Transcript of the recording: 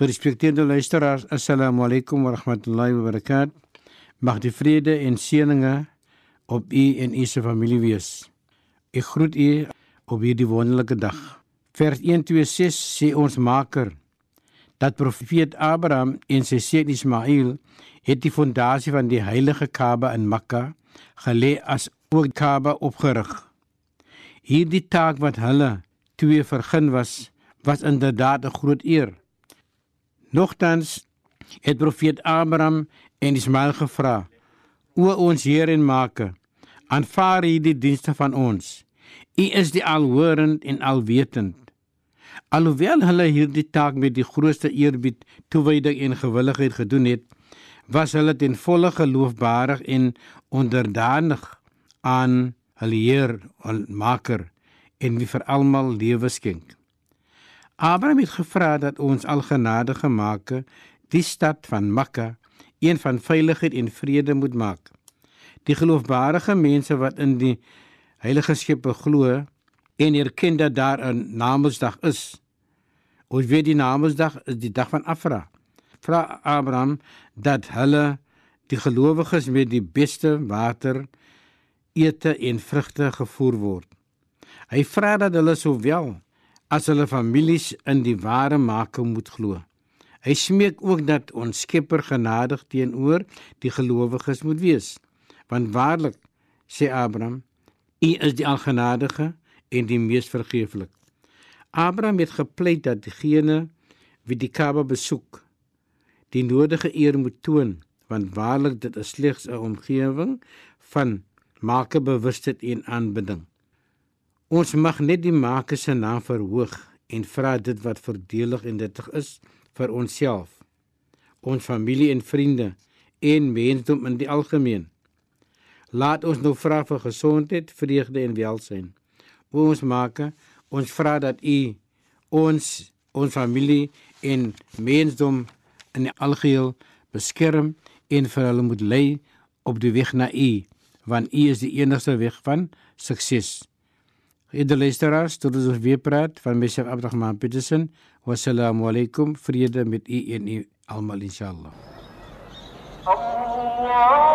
Gerespekteerde luisteraars, assalamu alaykum wa rahmatullahi wa barakatuh. Mag die vrede en seëninge op u en u se familie wees. Ek groet u op hierdie wonderlike dag. Vers 126 sê ons Maker dat profeet Abraham en sy seun Ismail het die fondasie van die heilige Kaaba in Mekka gelê as ook Kaaba opgerig. Hierdie taak wat hulle twee vergun was, was inderdaad 'n groot eer. Nogtans het profeet Abraham en Ismail gevra: "O ons Heer en Maker, aanvaar hierdie dienste van ons. U is die alhorend en alwetend." Alhoewel hulle hierdie taak met die grootste eerbied, toewyding en gewilligheid gedoen het, was hulle ten volle geloofbarig en onderdanig aan hulle Heer, hul Maker en wie vir almal lewe skenk. Abraham het gevra dat ons algenadige Maker die stad van Mekka een van veiligheid en vrede moet maak. Die geloofbare mense wat in die heilige skepe glo en erken dat daar 'n Namedsdag is. Ons weet die Namedsdag is die dag van Afra. Vra Abraham dat hulle die gelowiges met die beste water, ete en vrugte gevoer word. Hy vra dat hulle sowel as hulle families in die ware Maker moet glo. Hy smeek ook dat ons Skepper genadig teenoor die gelowiges moet wees. Want waarlik, sê Abraham, U is die algenadige en die mees vergeeflik. Abraham het gepleit dat diegene wie die Kaaba besoek, die nodige eer moet toon, want waarlik dit is slegs 'n omgewing van Maker bewustheid en aanbidding. Ons mag net die Maker se naam verhoog en vra dit wat voordelig en nuttig is vir onsself, ons familie en vriende en mensdom in die algemeen. Laat ons nou vra vir gesondheid, vreugde en welsyn. O ons Maker, ons vra dat U ons, ons familie en mensdom in die algeheel beskerm en vir hulle moet lei op die weg na U, want U is die enigste weg van sukses. Geëerde luisteraars, tot ons weer praat van Mesef Abdrahman Petersen. Wassalamu alaykum. Vrede met u en u almal inshallah. Allah